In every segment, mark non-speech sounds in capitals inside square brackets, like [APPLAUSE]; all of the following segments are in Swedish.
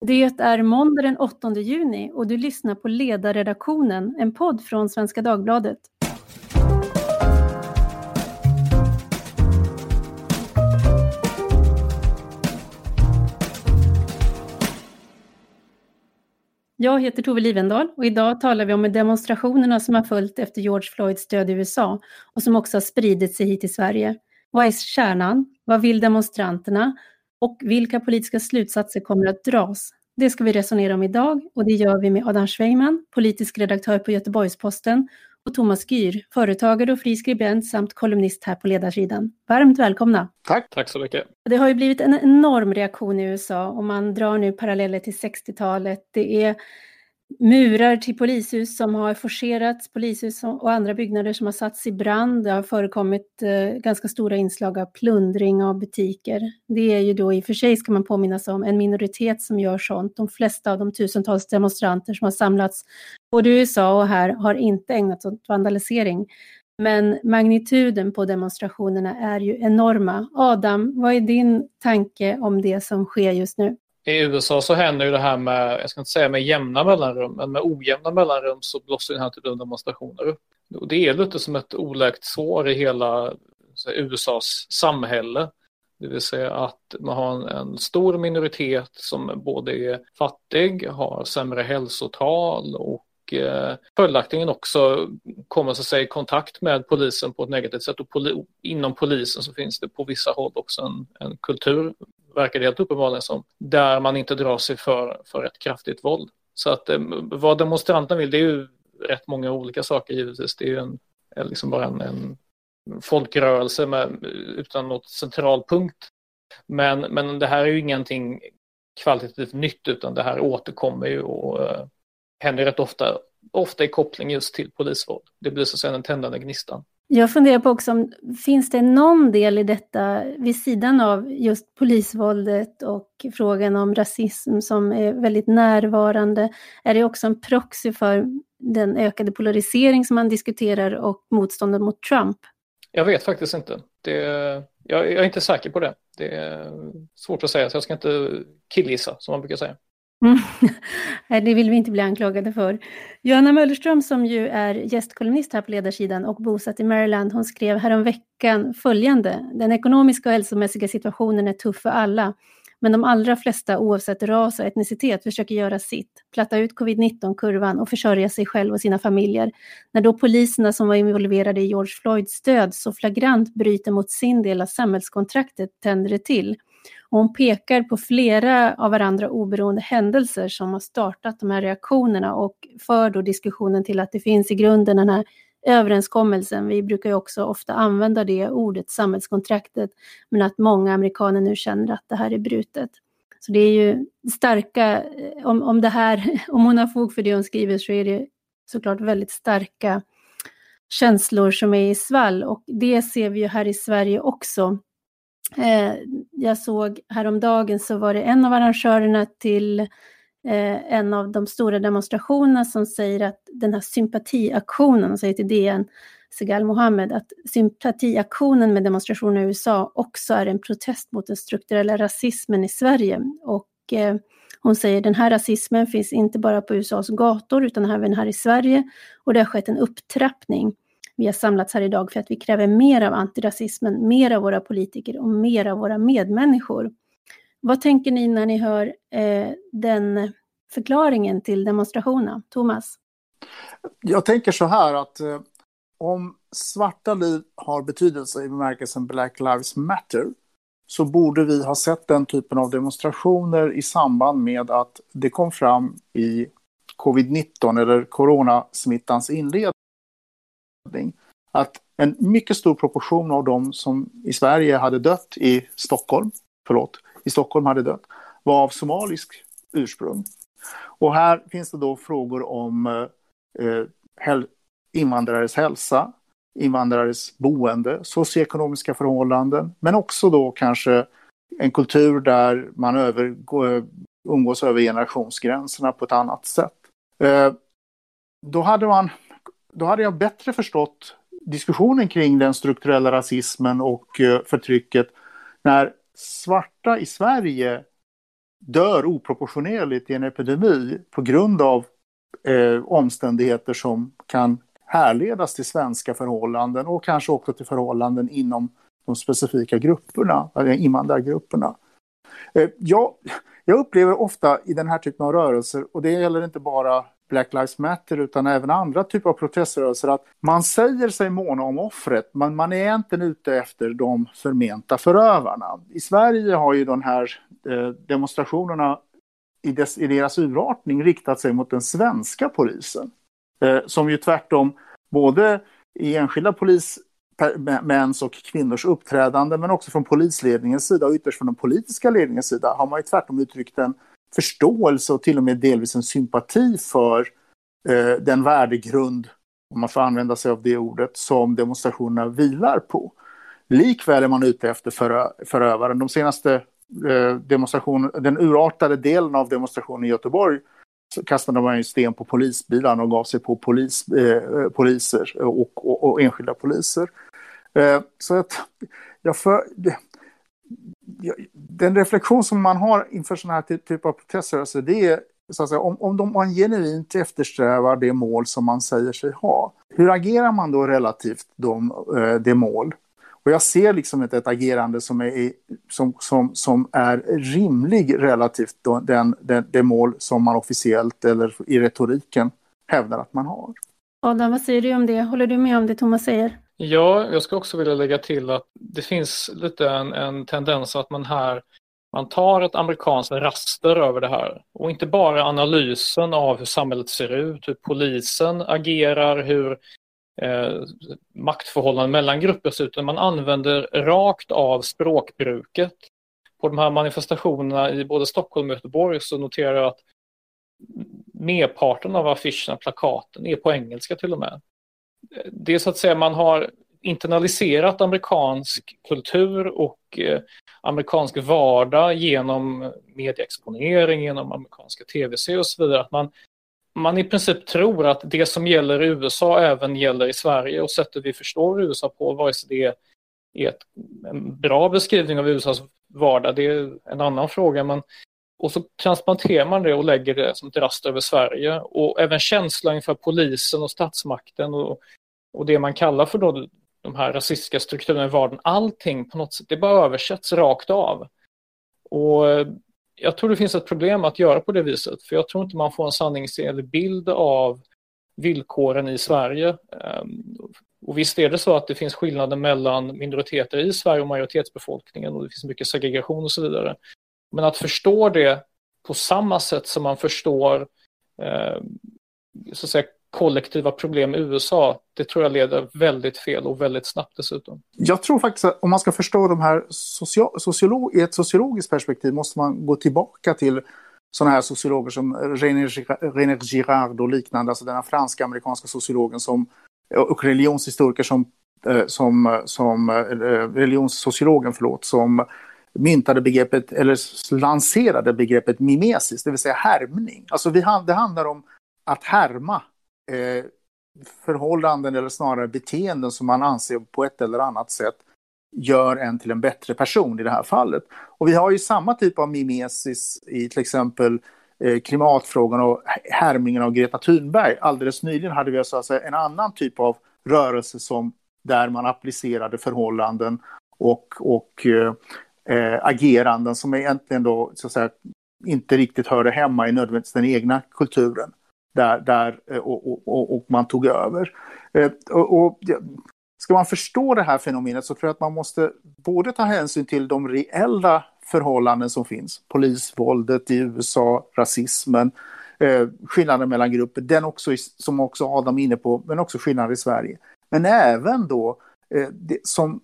Det är måndag den 8 juni och du lyssnar på Ledarredaktionen, en podd från Svenska Dagbladet. Jag heter Tove Livendal och idag talar vi om demonstrationerna som har följt efter George Floyds död i USA och som också har spridit sig hit till Sverige. Vad är kärnan? Vad vill demonstranterna? Och vilka politiska slutsatser kommer att dras? Det ska vi resonera om idag och det gör vi med Adam Schweiman, politisk redaktör på Göteborgs-Posten och Thomas Gyr, företagare och fri skribent samt kolumnist här på ledarsidan. Varmt välkomna! Tack! Tack så mycket! Det har ju blivit en enorm reaktion i USA och man drar nu paralleller till 60-talet. Det är murar till polishus som har forcerats, polishus och andra byggnader som har satts i brand. Det har förekommit eh, ganska stora inslag av plundring av butiker. Det är ju då i och för sig, ska man påminna sig om, en minoritet som gör sånt. De flesta av de tusentals demonstranter som har samlats både i USA och här har inte ägnat sig åt vandalisering. Men magnituden på demonstrationerna är ju enorma. Adam, vad är din tanke om det som sker just nu? I USA så händer ju det här med, jag ska inte säga med jämna mellanrum, men med ojämna mellanrum så blossar den här typen av demonstrationer upp. Och det är lite som ett oläkt sår i hela här, USAs samhälle. Det vill säga att man har en, en, stor minoritet som både är fattig, har sämre hälsotal och eh, följaktligen också kommer så att säga, i kontakt med polisen på ett negativt sätt. Och poli inom polisen så finns det på vissa håll också en, en kultur verkar det helt uppenbarligen som, där man inte drar sig för, för ett kraftigt våld. Så att eh, vad demonstranterna vill, det är ju rätt många olika saker givetvis. Det är ju en, eh, liksom bara en, en folkrörelse med, utan något central punkt. Men, men det här är ju ingenting kvalitativt nytt utan det här återkommer ju och uh, händer rätt ofta, ofta i koppling just till polisvåld. Det blir så att säga den tändande gnistan. Jag funderar på också om finns det någon del i detta vid sidan av just polisvåldet och frågan om rasism som är väldigt närvarande? Är det också en proxy för den ökade polarisering som man diskuterar och motståndet mot Trump? Jag vet faktiskt inte. Det, jag, jag är inte säker på det. Det är svårt att säga, så jag ska inte killgissa som man brukar säga. Mm. [LAUGHS] Nej, det vill vi inte bli anklagade för. Johanna Möllerström som ju är gästkolumnist här på ledarsidan och bosatt i Maryland, hon skrev häromveckan följande. Den ekonomiska och hälsomässiga situationen är tuff för alla, men de allra flesta oavsett ras och etnicitet försöker göra sitt, platta ut covid-19-kurvan och försörja sig själv och sina familjer. När då poliserna som var involverade i George Floyds död så flagrant bryter mot sin del av samhällskontraktet tänder det till. Och hon pekar på flera av varandra oberoende händelser som har startat de här reaktionerna och för då diskussionen till att det finns i grunden den här överenskommelsen. Vi brukar ju också ofta använda det ordet, samhällskontraktet, men att många amerikaner nu känner att det här är brutet. Så det är ju starka, eh, om, om det här, [LAUGHS] om hon har fog för det hon skriver så är det såklart väldigt starka känslor som är i svall och det ser vi ju här i Sverige också. Eh, jag såg häromdagen så var det en av arrangörerna till eh, en av de stora demonstrationerna som säger att den här sympatiaktionen, säger till DN, Segal Mohammed, att sympatiaktionen med demonstrationer i USA också är en protest mot den strukturella rasismen i Sverige. Och eh, hon säger den här rasismen finns inte bara på USAs gator utan även här i Sverige och det har skett en upptrappning. Vi har samlats här idag för att vi kräver mer av antirasismen, mer av våra politiker och mer av våra medmänniskor. Vad tänker ni när ni hör eh, den förklaringen till demonstrationerna? Thomas? Jag tänker så här att eh, om svarta liv har betydelse i bemärkelsen Black Lives Matter så borde vi ha sett den typen av demonstrationer i samband med att det kom fram i covid-19 eller coronasmittans inledning att en mycket stor proportion av dem som i Sverige hade dött i Stockholm, förlåt, i Stockholm hade dött, var av somalisk ursprung. Och här finns det då frågor om eh, eh invandrares hälsa, invandrares boende, socioekonomiska förhållanden, men också då kanske en kultur där man över, umgås över generationsgränserna på ett annat sätt. Eh, då hade man då hade jag bättre förstått diskussionen kring den strukturella rasismen och eh, förtrycket när svarta i Sverige dör oproportionerligt i en epidemi på grund av eh, omständigheter som kan härledas till svenska förhållanden och kanske också till förhållanden inom de specifika grupperna, invandrargrupperna. Eh, jag, jag upplever ofta i den här typen av rörelser, och det gäller inte bara Black Lives Matter utan även andra typer av proteströrelser att man säger sig måna om offret men man är egentligen ute efter de förmenta förövarna. I Sverige har ju de här eh, demonstrationerna i, dess, i deras urartning riktat sig mot den svenska polisen. Eh, som ju tvärtom både i enskilda polis, mäns och kvinnors uppträdande men också från polisledningens sida och ytterst från den politiska ledningens sida har man ju tvärtom uttryckt en förståelse och till och med delvis en sympati för eh, den värdegrund, om man får använda sig av det ordet, som demonstrationerna vilar på. Likväl är man ute efter förö förövaren. De senaste eh, den urartade delen av demonstrationen i Göteborg så kastade man ju sten på polisbilarna och gav sig på polis, eh, eh poliser och, och, och, enskilda poliser. Eh, så att jag för, den reflektion som man har inför sådana här typ av proteströrelser alltså det är så att säga, om, om de, man genuint eftersträvar det mål som man säger sig ha. Hur agerar man då relativt de, eh, det mål? Och jag ser liksom ett, ett agerande som är, som, som, som är rimlig relativt då, den, den, det mål som man officiellt eller i retoriken hävdar att man har. Adam, vad säger du om det? Håller du med om det Thomas säger? Ja, jag ska också vilja lägga till att det finns lite en, en tendens att man här man tar ett amerikanskt raster över det här och inte bara analysen av hur samhället ser ut, hur polisen agerar, hur eh, maktförhållanden mellan grupper ser ut, utan man använder rakt av språkbruket. På de här manifestationerna i både Stockholm och Göteborg så noterar jag att merparten av affischerna, plakaten, är på engelska till och med det är så att säga man har internaliserat amerikansk kultur och eh, amerikansk vardag genom medieexponering, genom amerikanska tv-serier och så vidare. Att man, man i princip tror att det som gäller i USA även gäller i Sverige och sättet vi förstår USA på, vare sig det är ett, en bra beskrivning av USAs vardag, det är en annan fråga. Men, och så transplanterar man det och lägger det som ett rast över Sverige. Och även känslan inför polisen och statsmakten och och det man kallar för då de här rasistiska strukturerna i vardagen, allting på något sätt, det bara översätts rakt av. Och eh, jag tror det finns ett problem att göra på det viset, för jag tror inte man får en sanningsenlig bild av villkoren i Sverige. Ehm, och visst är det så att det finns skillnader mellan minoriteter i Sverige och majoritetsbefolkningen och det finns mycket segregation och så vidare. Men att förstå det på samma sätt som man förstår eh, så att säga, kollektiva problem i USA, det tror jag leder väldigt fel och väldigt snabbt dessutom. Jag tror faktiskt att om man ska förstå de här sociolog i ett sociologiskt perspektiv måste man gå tillbaka till sådana här sociologer som René Girard och liknande, alltså den franska-amerikanska sociologen som, och religionshistoriker som, eh, som, som eh, eh, religionssociologen, förlåt, som myntade begreppet, eller lanserade begreppet mimesis, det vill säga härmning. Alltså vi, det handlar om att härma eh, förhållanden eller snarare beteenden som man anser på ett eller annat sätt gör en till en bättre person i det här fallet. Och vi har ju samma typ av mimesis i till exempel eh, klimatfrågan och härmningen av Greta Thunberg. Alldeles nyligen hade vi alltså en annan typ av rörelse som där man applicerade förhållanden och, och eh, eh, ageranden som egentligen då så att säga, inte riktigt hörde hemma i nödvändigtvis den egna kulturen där, där eh, och, och, och, man tog över. Eh, och, och, ska man förstå det här fenomenet så tror jag att man måste både ta hänsyn till de reella förhållanden som finns, polisvåldet i USA, rasismen, eh, skillnaden mellan grupper, den också, som också Adam är inne på, men också skillnader i Sverige. Men även då eh, det, som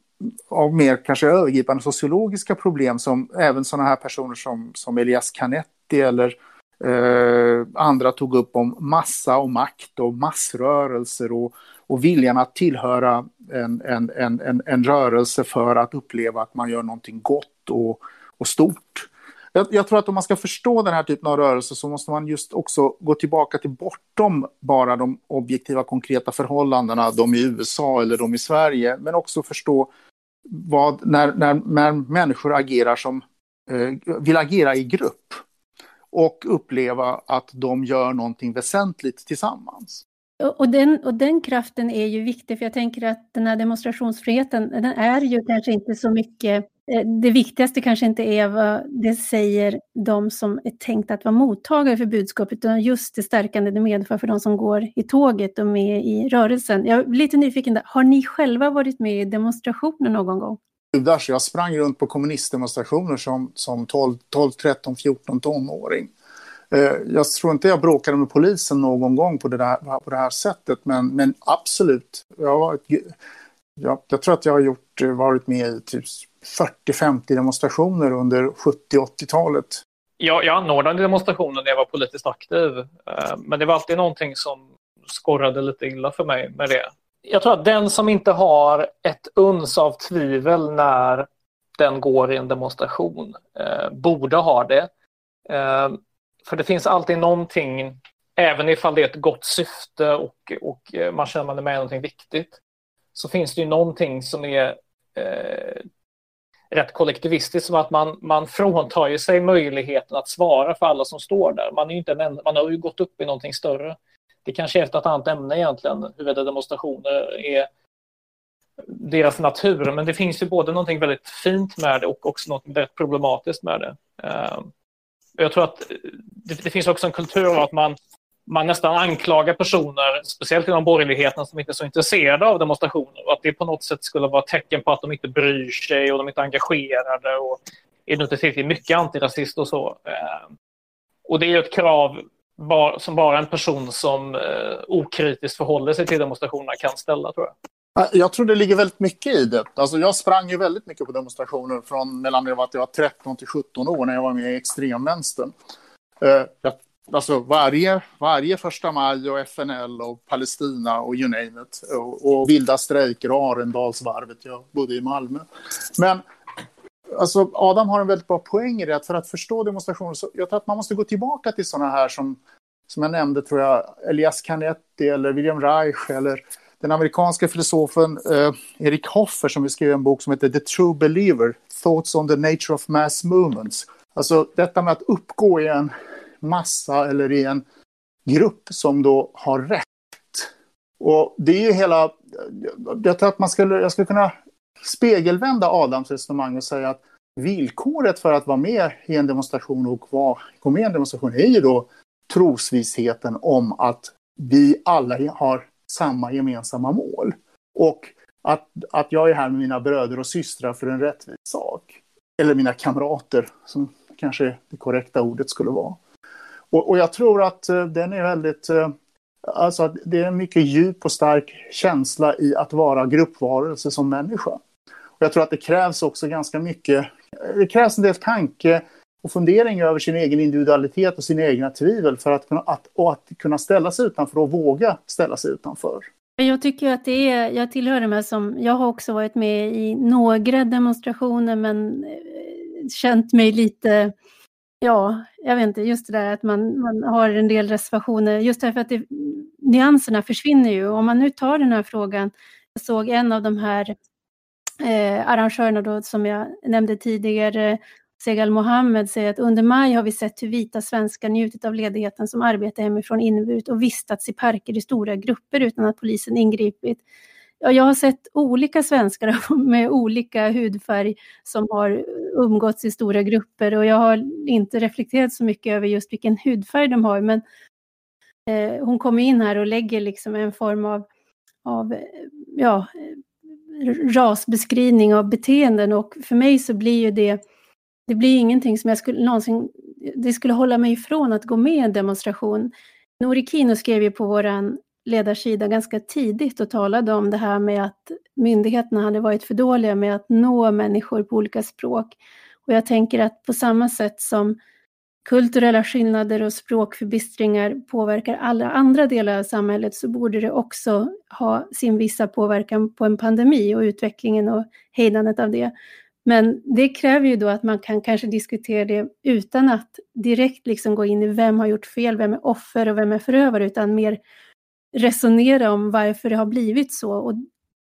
av mer kanske övergripande sociologiska problem som även sådana här personer som, som Elias Canetti eller Eh, andra tog upp om massa och makt och massrörelser och, och viljan att tillhöra en, en, en, en, en rörelse för att uppleva att man gör någonting gott och, och stort. Jag, jag, tror att om man ska förstå den här typen av rörelse så måste man just också gå tillbaka till bortom bara de objektiva konkreta förhållandena, de i USA eller de i Sverige, men också förstå vad, när, när, när människor agerar som, eh, vill agera i grupp och uppleva att de gör någonting väsentligt tillsammans. Och den, och den kraften är ju viktig, för jag tänker att den här demonstrationsfriheten, den är ju kanske inte så mycket, Eh, det viktigaste kanske inte är vad det säger de som är tänkt att vara mottagare för budskapet, utan just det stärkande det medför för de som går i tåget och med i rörelsen. Jag är lite nyfiken, där. har ni själva varit med i demonstrationer någon gång? Jag sprang runt på kommunistdemonstrationer som, som 12, 12, 13, 14 tonåring. Eh, jag tror inte jag bråkade med polisen någon gång på det, där, på det här sättet, men, men absolut. Jag, har varit, jag, jag tror att jag har gjort, eh, varit med i typ 40-50 demonstrationer under 70-80-talet. Jag, jag anordnade demonstrationer när jag var politiskt aktiv, eh, men det var alltid någonting som skorrade lite illa för mig med det. Jag tror att den som inte har ett uns av tvivel när den går i en demonstration eh, borde ha det. Eh, för det finns alltid någonting, även ifall det är ett gott syfte och, och eh, man känner att man är med i någonting viktigt, så finns det ju någonting som är eh, rätt kollektivistiskt, som att man, man fråntar ju sig möjligheten att svara för alla som står där. Man, är inte en, man har ju gått upp i någonting större. Det kanske är ett annat ämne egentligen, huruvida demonstrationer är deras natur, men det finns ju både någonting väldigt fint med det och också något väldigt problematiskt med det. Eh, jag tror att det, det, finns också en kultur av att man, man nästan anklagar personer, speciellt inom borgerligheten, som inte är så intresserade av demonstrationer. Och att det på något sätt skulle vara ett tecken på att de inte bryr sig och de inte är engagerade och är inte tillräckligt mycket antirasist och så. Eh, och det är ett krav som bara en person som eh, okritiskt förhåller sig till demonstrationerna kan ställa, tror jag. Jag tror det ligger väldigt mycket i det. Alltså jag sprang ju väldigt mycket på demonstrationer från mellan det att jag var 13 till 17 år när jag var med i extremvänstern. Eh, jag alltså varje, varje första maj och FNL och Palestina och you name it. Och, och vilda strejker och Arendalsvarvet. Jag bodde i Malmö. Men alltså, Adam har en väldigt bra poäng i det. Att för att förstå demonstrationer så jag tror att man måste gå tillbaka till sådana här som, som jag nämnde, tror jag, Elias Canetti eller William Reich eller den amerikanska filosofen eh, Erik Hoffer som skrev en bok som heter The True Believer, Thoughts on the Nature of Mass Movements. Alltså detta med att uppgå i en massa eller i en grupp som då har rätt. Och det är ju hela, jag tror att man skulle, jag skulle kunna spegelvända Adams resonemang och säga att villkoret för att vara med i en demonstration och gå med i en demonstration är ju då trosvissheten om att vi alla har samma gemensamma mål. Och att, att jag är här med mina bröder och systrar för en rättvis sak. Eller mina kamrater, som kanske det korrekta ordet skulle vara. Och, och jag tror att eh, den är väldigt... Eh, alltså att det är en mycket djup och stark känsla i att vara gruppvarelse som människa. Och jag tror att det krävs också ganska mycket... Eh, det krävs en del tanke och fundering över sin egen individualitet och sina egna tvivel för att kunna, att, och att kunna ställa sig utanför och våga ställa sig utanför. Jag tycker att det är, jag tillhör de här som, jag har också varit med i några demonstrationer men känt mig lite, ja, jag vet inte, just det där att man, man har en del reservationer, just därför att det, nyanserna försvinner ju. Om man nu tar den här frågan, jag såg en av de här eh, arrangörerna då som jag nämnde tidigare, Segal Mohammed säger att under maj har vi sett hur vita svenskar njutit av ledigheten som arbetar hemifrån inneburit och vistats i parker i stora grupper utan att polisen ingripit. Ja, jag har sett olika svenskar [LAUGHS] med olika hudfärg som har umgåtts i stora grupper och jag har inte reflekterat så mycket över just vilken hudfärg de har men eh, hon kommer in här och lägger liksom en form av, av ja, rasbeskrivning av beteenden och för mig så blir ju det det blir ingenting som jag skulle någonsin, det skulle hålla mig ifrån att gå med i en demonstration. Nori Kino skrev ju på vår ledarsida ganska tidigt och talade om det här med att myndigheterna hade varit för dåliga med att nå människor på olika språk. Och jag tänker att på samma sätt som kulturella skillnader och språkförbistringar påverkar alla andra delar av samhället så borde det också ha sin vissa påverkan på en pandemi och utvecklingen och hejdandet av det. Men det kräver ju då att man kan kanske diskutera det utan att direkt liksom gå in i vem har gjort fel, vem är offer och vem är förövare, utan mer resonera om varför det har blivit så. Och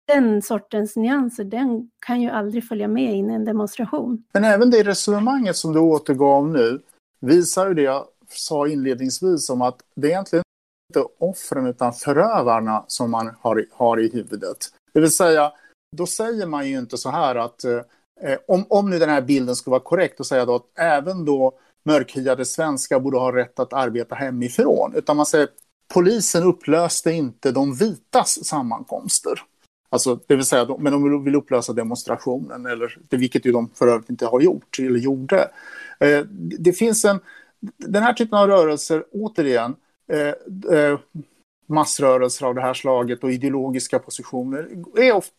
den sortens nyanser, den kan ju aldrig följa med in i en demonstration. Men även det resonemanget som du återgav nu visar ju det jag sa inledningsvis om att det är egentligen inte offren utan förövarna som man har, har i huvudet. Det vill säga, då säger man ju inte så här att eh, eh, om, om nu den här bilden skulle vara korrekt, då säger jag då att även då mörkhyade svenskar borde ha rätt att arbeta hemifrån. Utan man säger polisen upplöste inte de vitas sammankomster. Alltså, det vill säga, men de vill upplösa demonstrationen, eller, vilket ju de för övrigt inte har gjort, eller gjorde. Eh, det finns en, den här typen av rörelser, återigen, eh, eh, massrörelser av det här slaget och ideologiska positioner, är ofta,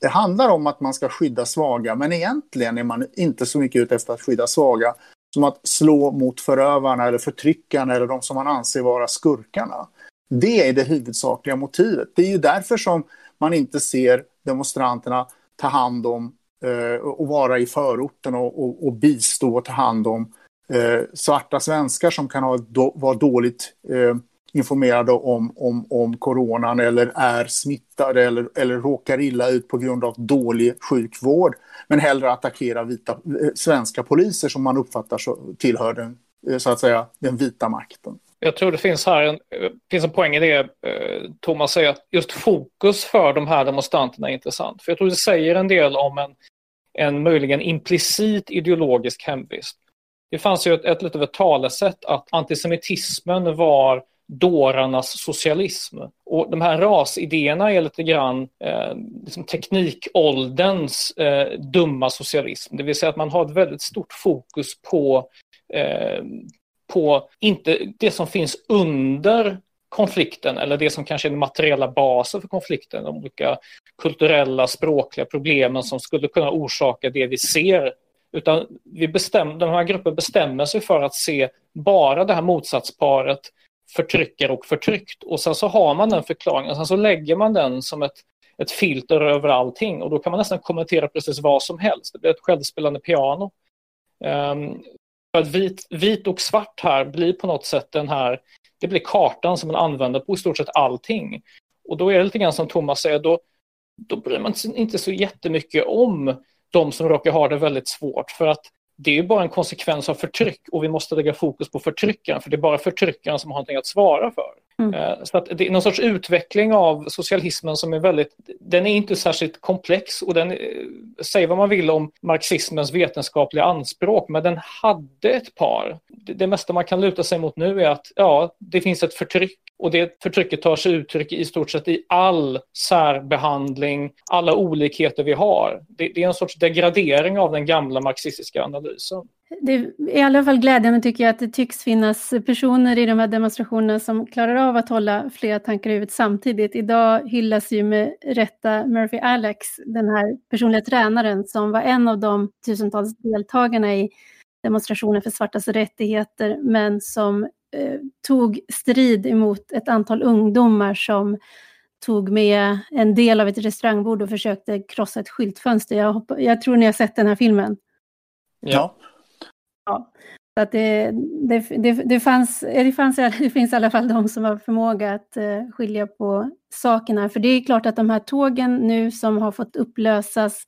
det handlar om att man ska skydda svaga, men egentligen är man inte så mycket ute efter att skydda svaga som att slå mot förövarna eller förtryckarna eller de som man anser vara skurkarna. Det är det huvudsakliga motivet. Det är ju därför som man inte ser demonstranterna ta hand om eh, och vara i förorten och, och, och bistå och ta hand om eh, svarta svenskar som kan ha, do, vara dåligt eh, informerade om, om, om coronan eller är smittade eller, eller råkar illa ut på grund av dålig sjukvård. Men hellre attackera vita, eh, svenska poliser som man uppfattar så, tillhör den, eh, så att säga, den vita makten. Jag tror det finns här en, eh, finns en poäng i det Thomas säger, att just fokus för de här demonstranterna är intressant. För jag tror det säger en del om en, en möjligen implicit ideologisk hemvist. Det fanns ju ett, ett litet ett talesätt att antisemitismen var dårarnas socialism. Och de här rasidéerna är lite grann eh, liksom teknikålderns eh, dumma socialism. Det vill säga att man har ett väldigt stort fokus på, eh, på inte det som finns under konflikten eller det som kanske är den materiella basen för konflikten, de olika kulturella, språkliga problemen som skulle kunna orsaka det vi ser. Utan vi bestäm, de här grupperna bestämmer sig för att se bara det här motsatsparet förtryckare och förtryckt. Och sen så har man den förklaringen, sen så lägger man den som ett, ett filter över allting och då kan man nästan kommentera precis vad som helst. Det blir ett självspelande piano. Um, för att vit, vit och svart här blir på något sätt den här, det blir kartan som man använder på i stort sett allting. Och då är det lite grann som Thomas säger, då, då bryr man sig inte så jättemycket om de som råkar ha det väldigt svårt. För att det är ju bara en konsekvens av förtryck och vi måste lägga fokus på förtryckaren för det är bara förtryckaren som har någonting att svara för. Mm. Eh, så att det är någon sorts utveckling av socialismen som är väldigt, den är inte särskilt komplex och den, eh, säg vad man vill om marxismens vetenskapliga anspråk, men den hade ett par. Det, det mesta man kan luta sig mot nu är att ja, det finns ett förtryck och det förtrycket tar sig uttryck i stort sett i all särbehandling, alla olikheter vi har. Det, det är en sorts degradering av den gamla marxistiska analysen. Det är i alla fall glädjande tycker jag att det tycks finnas personer i de här demonstrationerna som klarar av att hålla flera tankar i huvudet samtidigt. Idag hyllas ju med rätta Murphy Alex, den här personliga tränaren som var en av de tusentals deltagarna i demonstrationen för svartas rättigheter, men som eh, tog strid emot ett antal ungdomar som tog med en del av ett restaurangbord och försökte krossa ett skyltfönster. Jag, hoppa, jag tror ni har sett den här filmen. Ja ja. Så att det, det, det, det, fanns, det, fanns, [LAUGHS] det finns i alla fall de som har förmåga att eh, skilja på sakerna. För det är klart att de här tågen nu som har fått upplösas,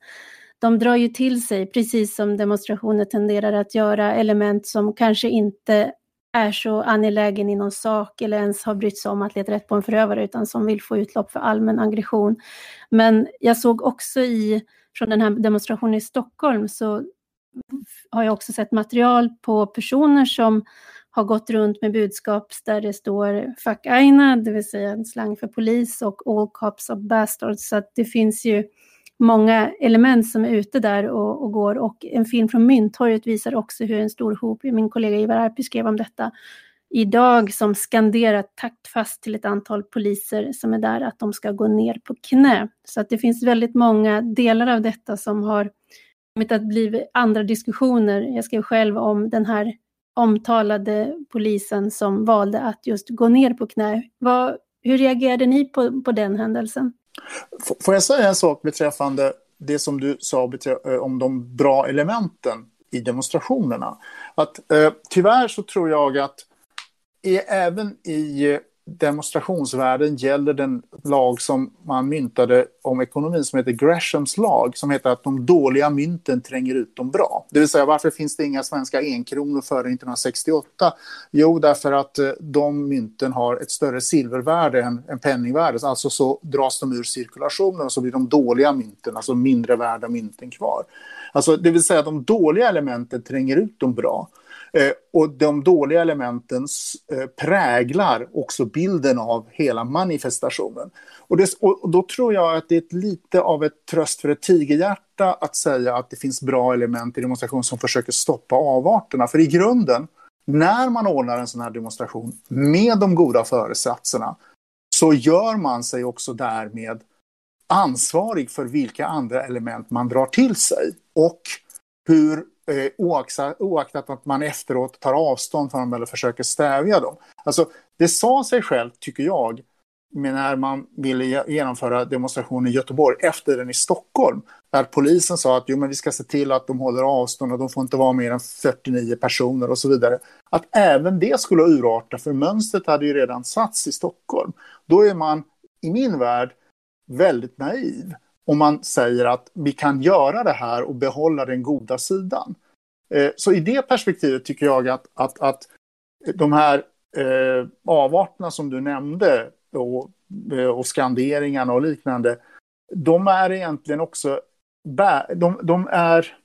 de drar ju till sig, precis som demonstrationer tenderar att göra, element som kanske inte är så angelägen i någon sak eller ens har brytt sig om att leta rätt på en förövare utan som vill få utlopp för allmän aggression. Men jag såg också i, från den här demonstrationen i Stockholm så har jag också sett material på personer som har gått runt med budskap där det står Fuck Aina, det vill säga en slang för polis och All Cops of Bastards. Så att det finns ju många element som är ute där och, och, går. Och en film från Mynttorget visar också hur en stor hop, min kollega Ivar Arpi skrev om detta, idag som skanderar taktfast till ett antal poliser som är där att de ska gå ner på knä. Så att det finns väldigt många delar av detta som har kommit att bli andra diskussioner. Jag skrev själv om den här omtalade polisen som valde att just gå ner på knä. Vad, hur reagerade ni på, på den händelsen? Får jag säga en sak beträffande det som du sa eh, om de bra elementen i demonstrationerna? Att, eh, tyvärr så tror jag att är, även i eh, demonstrationsvärlden gäller den lag som man myntade om ekonomin som heter Greshams lag, som heter att de dåliga mynten tränger ut de bra. Det vill säga varför finns det inga svenska enkronor före 1968? Jo, därför att eh, de mynten har ett större silvervärde än, än penningvärdet, Alltså så dras de ur cirkulationen och så blir de dåliga mynten, alltså mindre värda mynten kvar. Alltså, det vill säga att de dåliga elementen tränger ut de bra. Eh, och de dåliga elementen eh, präglar också bilden av hela manifestationen. Och, det, och, då tror jag att det är lite av ett tröst för ett tigerhjärta att säga att det finns bra element i demonstration som försöker stoppa avarterna. För i grunden, när man ordnar en sån här demonstration med de goda föresatserna så gör man sig också därmed ansvarig för vilka andra element man drar till sig och hur Eh, oaktat, att man efteråt tar avstånd från dem eller försöker stävja dem. Alltså, det sa sig själv, tycker jag, när man ville genomföra demonstrationen i Göteborg efter den i Stockholm. Där polisen sa att jo, men vi ska se till att de håller avstånd och de får inte vara mer än 49 personer och så vidare. Att även det skulle urarta, för mönstret hade ju redan satts i Stockholm. Då är man, i min värld, väldigt naiv om man säger att vi kan göra det här och behålla den goda sidan. Eh, så i det perspektivet tycker jag att, att, att de här eh, avarterna som du nämnde och, eh, och skanderingarna och liknande, de är egentligen också de, de är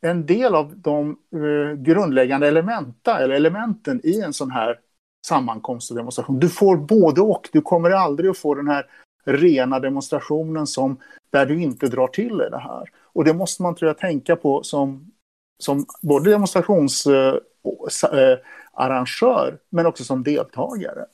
en del av de eh, grundläggande elementa, eller elementen i en sån här sammankomst och demonstration. Du får både och. Du kommer aldrig att få den här rena demonstrationen som, där du inte drar till dig det här. Och det måste man tror jag tänka på som, som både demonstrationsarrangör eh, eh, men också som deltagare.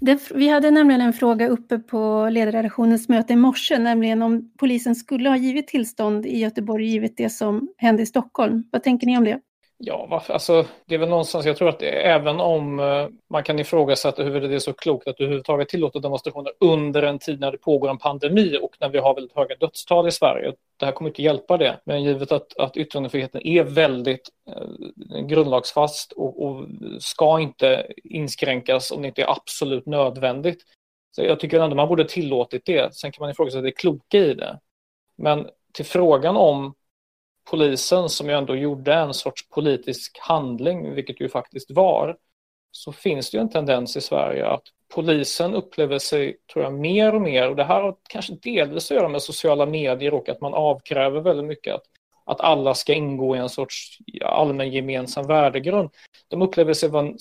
Det, vi hade nämligen en fråga uppe på ledarredaktionens möte i morse, nämligen om polisen skulle ha givit tillstånd i Göteborg givet det som hände i Stockholm. Vad tänker ni om det? Ja, varför? Alltså, det är väl någonstans, jag tror att det, även om eh, man kan ifrågasätta huruvida det är så klokt att överhuvudtaget tillåta demonstrationer under en tid när det pågår en pandemi och när vi har väldigt höga dödstal i Sverige. Det här kommer inte hjälpa det, men givet att, att yttrandefriheten är väldigt eh, grundlagsfast och, och, ska inte inskränkas om det inte är absolut nödvändigt. Så jag tycker ändå man borde tillåtit det. Sen kan man ifrågasätta det kloka i det. Men till frågan om polisen som ju ändå gjorde en sorts politisk handling, vilket ju faktiskt var, så finns det ju en tendens i Sverige att polisen upplever sig, tror jag, mer och mer, och det här har kanske delvis att göra med sociala medier och att man avkräver väldigt mycket att, att alla ska ingå i en sorts allmän gemensam värdegrund. De upplever sig vara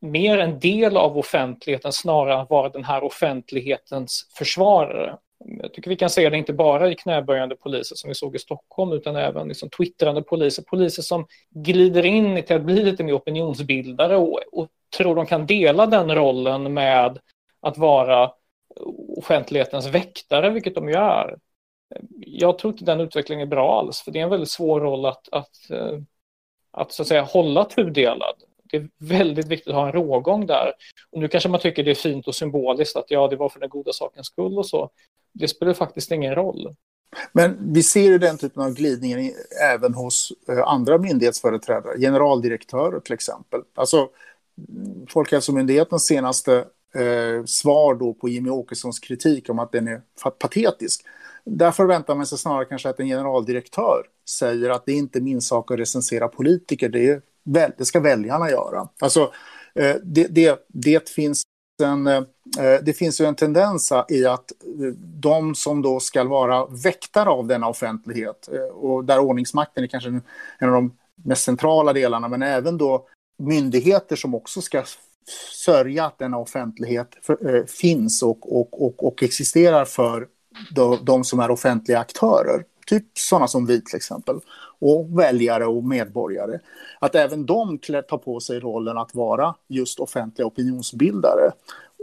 mer en del av offentligheten snarare än att vara den här offentlighetens försvarare jag tycker vi kan se det inte bara i knäböjande poliser som vi såg i Stockholm utan även liksom twittrande poliser, poliser som glider in till att bli lite mer opinionsbildare och, och tror de kan dela den rollen med att vara offentlighetens väktare, vilket de ju är. Jag tror inte den utvecklingen är bra alls, för det är en väldigt svår roll att, att, eh, att, så att säga, hålla tudelad det är väldigt viktigt att ha en rågång där. Och nu kanske man tycker det är fint och symboliskt att ja, det var för den goda sakens skull och så. Det spelar faktiskt ingen roll. Men vi ser ju den typen av glidningar även hos eh, andra myndighetsföreträdare, generaldirektörer till exempel. Alltså Folkhälsomyndighetens senaste eh, svar då på Jimmy Åkessons kritik om att den är patetisk. Där förväntar man sig snarare kanske att en generaldirektör säger att det är inte min sak att recensera politiker, det är det ska väljarna göra. Alltså, eh, det, det, det finns en, eh, eh, det finns ju en tendens i att de som då ska vara väktare av denna offentlighet och där ordningsmakten är kanske en av de mest centrala delarna, men även då myndigheter som också ska sörja att denna offentlighet finns och, och, och, och existerar för de, de, som är offentliga aktörer. Typ sådana som vi till exempel och väljare och medborgare. Att även de tar på sig rollen att vara just offentliga opinionsbildare.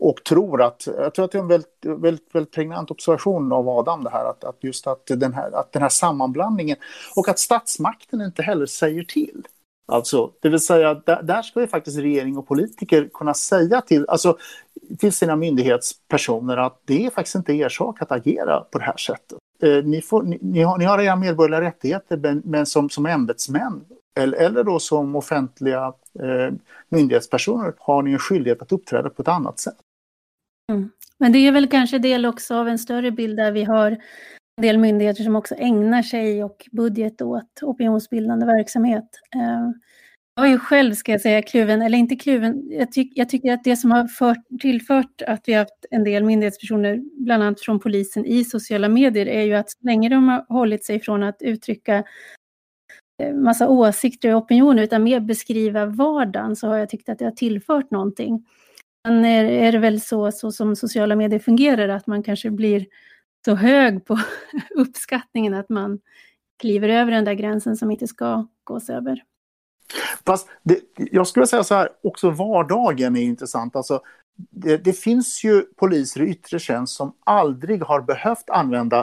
Och tror att, jag tror att det är en väldigt, väldigt, väldigt pregnant observation av Adam det här, att, att just att den, här, att den här sammanblandningen och att statsmakten inte heller säger till. Alltså, det vill säga, där, där ska ju faktiskt regering och politiker kunna säga till, alltså, till sina myndighetspersoner att det är faktiskt inte er sak att agera på det här sättet. Eh, ni, får, ni, ni, har, ni har era medborgerliga rättigheter, men, men som, som ämbetsmän eller, eller då som offentliga eh, myndighetspersoner har ni en skyldighet att uppträda på ett annat sätt. Mm. Men det är väl kanske del också av en större bild där vi har en del myndigheter som också ägnar sig och budget åt opinionsbildande verksamhet. Eh, jag är själv, ska jag säga, kluven, eller inte kluven. Jag, tyck, jag tycker att det som har fört, tillfört att vi har haft en del myndighetspersoner, bland annat från polisen i sociala medier, är ju att så länge de har hållit sig från att uttrycka eh, massa åsikter och opinioner, utan mer beskriva vardagen, så har jag tyckt att det har tillfört någonting. Sen är, är det väl så, så som sociala medier fungerar, att man kanske blir så hög på [LAUGHS] uppskattningen att man kliver över den där gränsen som inte ska gås över. Fast det, jag skulle säga så här, också vardagen är intressant. Alltså, det, det, finns ju poliser i yttre tjänst som aldrig har behövt använda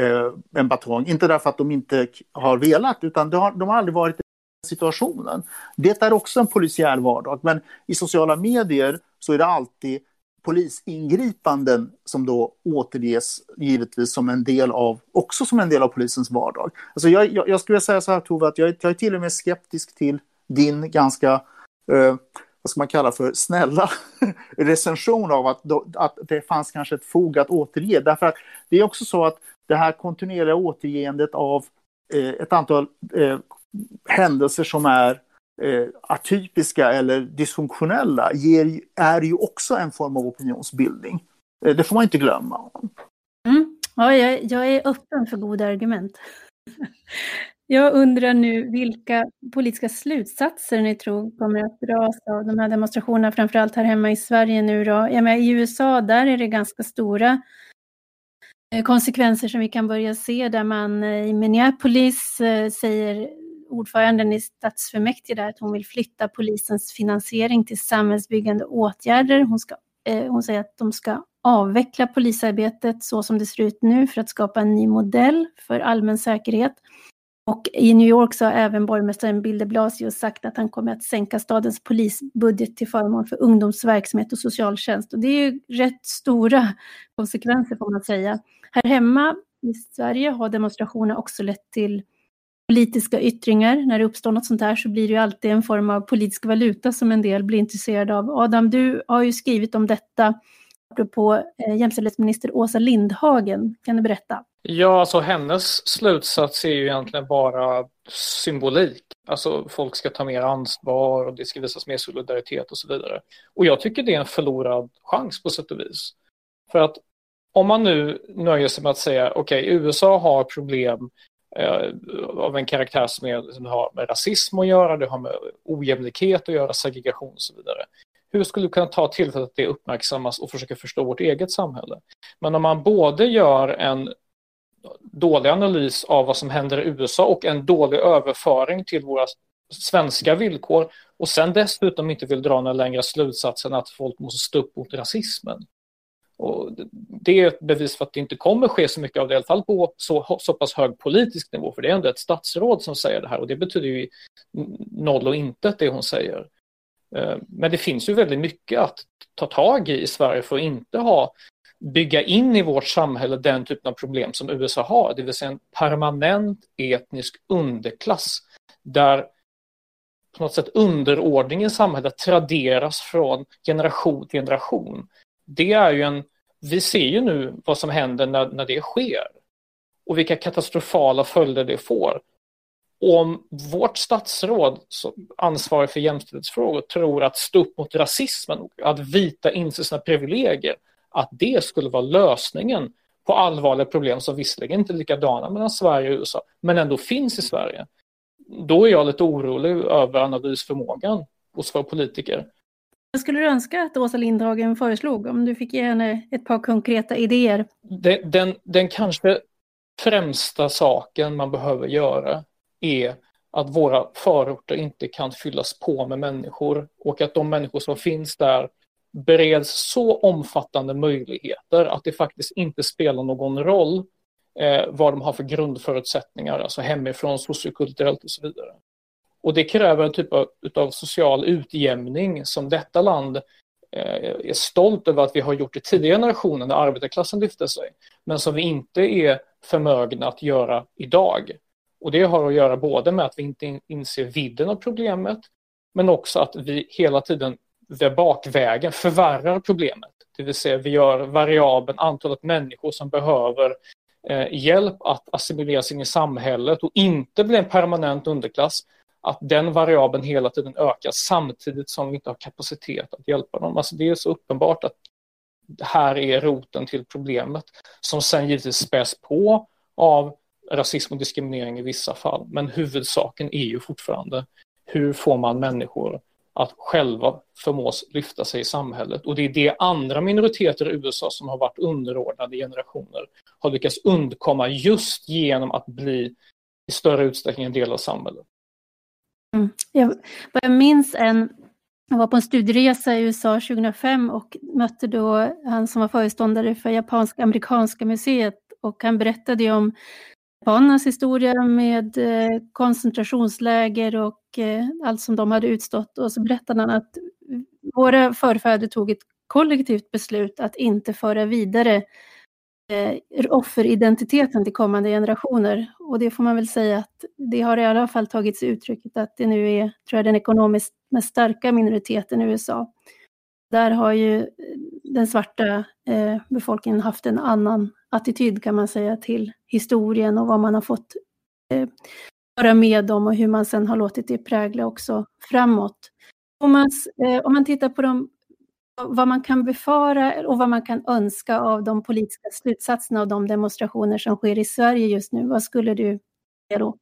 eh, en batong. Inte därför att de inte har velat, utan de har, de har aldrig varit i den situationen. Det är också en polisiär vardag, men i sociala medier så är det alltid polisingripanden som då återges givetvis som en del av, också som en del av polisens vardag. Alltså jag, jag, jag skulle säga så här Tove, att jag, jag är till och med skeptisk till din ganska, eh, vad ska man kalla för, snälla [LAUGHS] recension av att, att det fanns kanske ett fog att återge. Därför att det är också så att det här kontinuerliga återgeendet av eh, ett antal eh, händelser som är eh, atypiska eller dysfunktionella ger, är ju också en form av opinionsbildning. Eh, det får man inte glömma. Mm. Ja, jag, jag är öppen för goda argument. [LAUGHS] Jag undrar nu vilka politiska slutsatser ni tror kommer att dras av de här demonstrationerna, framförallt här hemma i Sverige nu då. Jag menar, I USA, där är det ganska stora eh, konsekvenser som vi kan börja se, där man eh, i Minneapolis eh, säger ordföranden i stadsfullmäktige där att hon vill flytta polisens finansiering till samhällsbyggande åtgärder. Hon, ska, eh, hon säger att de ska avveckla polisarbetet så som det ser ut nu för att skapa en ny modell för allmän säkerhet. Och i New York så har även borgmästaren Bill de Blasio sagt att han kommer att sänka stadens polisbudget till förmån för ungdomsverksamhet och socialtjänst. Och det är ju rätt stora konsekvenser får man säga. Här hemma i Sverige har demonstrationer också lett till politiska yttringar. När det uppstår något sånt här så blir det ju alltid en form av politisk valuta som en del blir intresserade av. Adam, du har ju skrivit om detta apropå eh, jämställdhetsminister Åsa Lindhagen. Kan du berätta? Ja, alltså hennes slutsats är ju egentligen bara symbolik. Alltså folk ska ta mer ansvar och det ska visas mer solidaritet och så vidare. Och jag tycker det är en förlorad chans på sätt och vis. För att om man nu nöjer sig med att säga okej, okay, USA har problem eh, av en karaktär som, är, som har med rasism att göra, det har med ojämlikhet att göra, segregation och så vidare. Hur skulle du kunna ta tillfället att det uppmärksammas och försöka förstå vårt eget samhälle? Men om man både gör en dålig analys av vad som händer i USA och en dålig överföring till våra svenska villkor och sen dessutom inte vill dra några längre slutsatser än att folk måste stå upp mot rasismen. Och det är ett bevis för att det inte kommer ske så mycket av det, i alla fall på så, så pass hög politisk nivå, för det är ändå ett statsråd som säger det här och det betyder ju noll och intet det hon säger. Eh, men det finns ju väldigt mycket att ta tag i i Sverige för att inte ha bygga in i vårt samhälle den typen av problem som USA har, det vill säga en permanent etnisk underklass där på något sätt underordningen i samhället traderas från generation till generation. Det är ju en, vi ser ju nu vad som händer när, när det sker och vilka katastrofala följder det får. Och om vårt statsråd, ansvarig för jämställdhetsfrågor, tror att stå upp mot rasismen, att vita inser sina privilegier, att det skulle vara lösningen på allvarliga problem som visserligen inte är likadana mellan Sverige och USA, men ändå finns i Sverige. Då är jag lite orolig över analysförmågan hos våra politiker. Vad skulle du önska att Åsa Lindhagen föreslog om du fick ge henne ett par konkreta idéer? Den, den, den kanske främsta saken man behöver göra är att våra förorter inte kan fyllas på med människor och att de människor som finns där bereds så omfattande möjligheter att det faktiskt inte spelar någon roll eh, vad de har för grundförutsättningar, alltså hemifrån, sociokulturellt och så vidare. Och det kräver en typ av, av social utjämning som detta land eh, är stolt över att vi har gjort i tidigare generationer när arbetarklassen lyfte sig, men som vi inte är förmögna att göra idag. Och det har att göra både med att vi inte inser vidden av problemet, men också att vi hela tiden bakvägen förvärrar problemet. Det vill säga vi gör variabeln antalet människor som behöver eh, hjälp att assimileras in i samhället och inte bli en permanent underklass. Att den variabeln hela tiden ökar samtidigt som vi inte har kapacitet att hjälpa dem. Alltså det är så uppenbart att här är roten till problemet som sen givetvis späs på av rasism och diskriminering i vissa fall. Men huvudsaken är ju fortfarande hur får man människor att själva förmås lyfta sig i samhället. Och det är det andra minoriteter i USA som har varit underordnade generationer har lyckats undkomma just genom att bli i större utsträckning en del av samhället. Mm. Jag, jag minns en, jag var på en studieresa i USA 2005 och mötte då han som var föreståndare för Japanska-amerikanska museet och han berättade om japanernas historia med eh, koncentrationsläger och eh, allt som de hade utstått. Och så berättade han att våra förfäder tog ett kollektivt beslut att inte föra vidare eh, offeridentiteten till kommande generationer. Och det får man väl säga att det har i alla fall tagits uttrycket att det nu är, tror jag, den ekonomiskt mest starka minoriteten i USA. Där har ju den svarta befolkningen haft en annan attityd kan man säga till historien och vad man har fått eh, vara med om och hur man sen har låtit det prägla också framåt. Thomas, eh, om man tittar på de, vad man kan befara och vad man kan önska av de politiska slutsatserna av de demonstrationer som sker i Sverige just nu, vad skulle du säga då?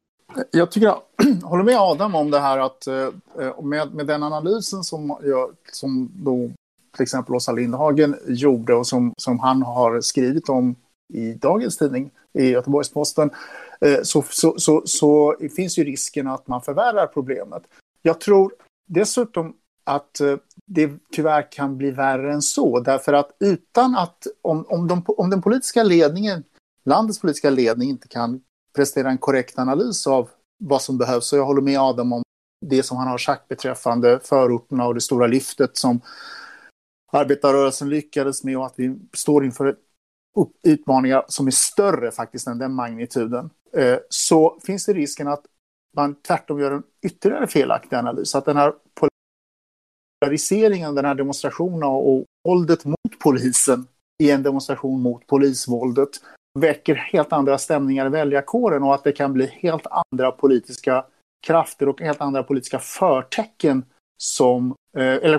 Jag tycker jag [CLEARS THROAT] håller med Adam om det här att eh, med, med den analysen som, jag, som då till exempel Åsa Lindhagen gjorde och som, som han har skrivit om i dagens tidning, i Göteborgs-Posten, eh, så, så, så, så finns ju risken att man förvärrar problemet. Jag tror dessutom att eh, det tyvärr kan bli värre än så, därför att utan att, om, om, de, om den politiska ledningen, landets politiska ledning inte kan prestera en korrekt analys av vad som behövs, och jag håller med Adam om det som han har sagt beträffande förorterna och det stora lyftet som arbetarrörelsen lyckades med och att vi står inför utmaningar som är större faktiskt än den magnituden, eh, så finns det risken att man tvärtom gör en ytterligare felaktig analys. Att den här polariseringen, den här demonstrationen och våldet mot polisen i en demonstration mot polisvåldet väcker helt andra stämningar i väljarkåren och att det kan bli helt andra politiska krafter och helt andra politiska förtecken som, eh, eller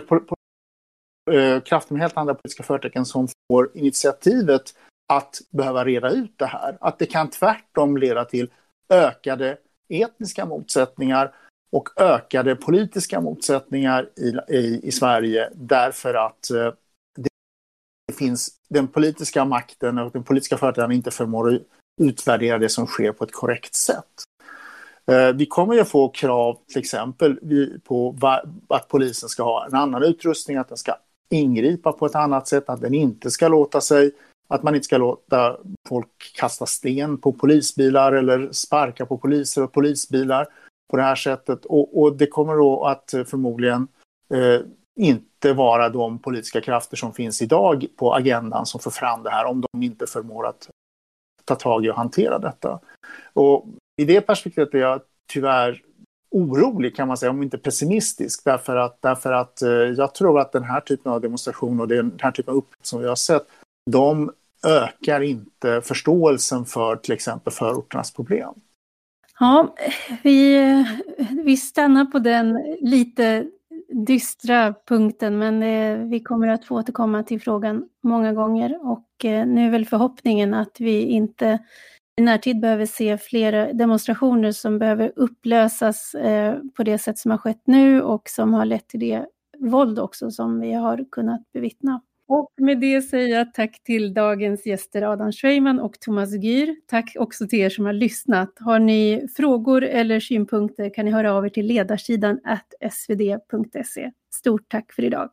eh, krafter med helt andra politiska förtecken som får initiativet att behöva reda ut det här. Att det kan tvärtom leda till ökade etniska motsättningar och ökade politiska motsättningar i, i, i Sverige därför att eh, det finns den politiska makten och den politiska företrädaren inte förmår utvärdera det som sker på ett korrekt sätt. Eh, vi kommer ju få krav till exempel på att polisen ska ha en annan utrustning, att den ska ingripa på ett annat sätt, att den inte ska låta sig att man inte ska låta folk kasta sten på polisbilar eller sparka på poliser och polisbilar på det här sättet. Och, och det kommer då att eh, förmodligen eh, inte vara de politiska krafter som finns idag på agendan som för fram det här om de inte förmår att ta tag i och hantera detta. Och I det perspektivet är jag tyvärr orolig kan man säga, om inte pessimistisk. Därför att, därför att eh, jag tror att den här typen av demonstrationer och den här typen av upprop som vi har sett, de ökar inte förståelsen för till exempel förorternas problem. Ja, vi, vi stannar på den lite dystra punkten, men eh, vi kommer att få återkomma till frågan många gånger och eh, nu är väl förhoppningen att vi inte i närtid behöver se flera demonstrationer som behöver upplösas eh, på det sätt som har skett nu och som har lett till det våld också som vi har kunnat bevittna. Och med det säger jag tack till dagens gäster Adam Schweiman och Thomas Gyr. Tack också till er som har lyssnat. Har ni frågor eller synpunkter kan ni höra av er till ledarsidan svd.se. Stort tack för idag.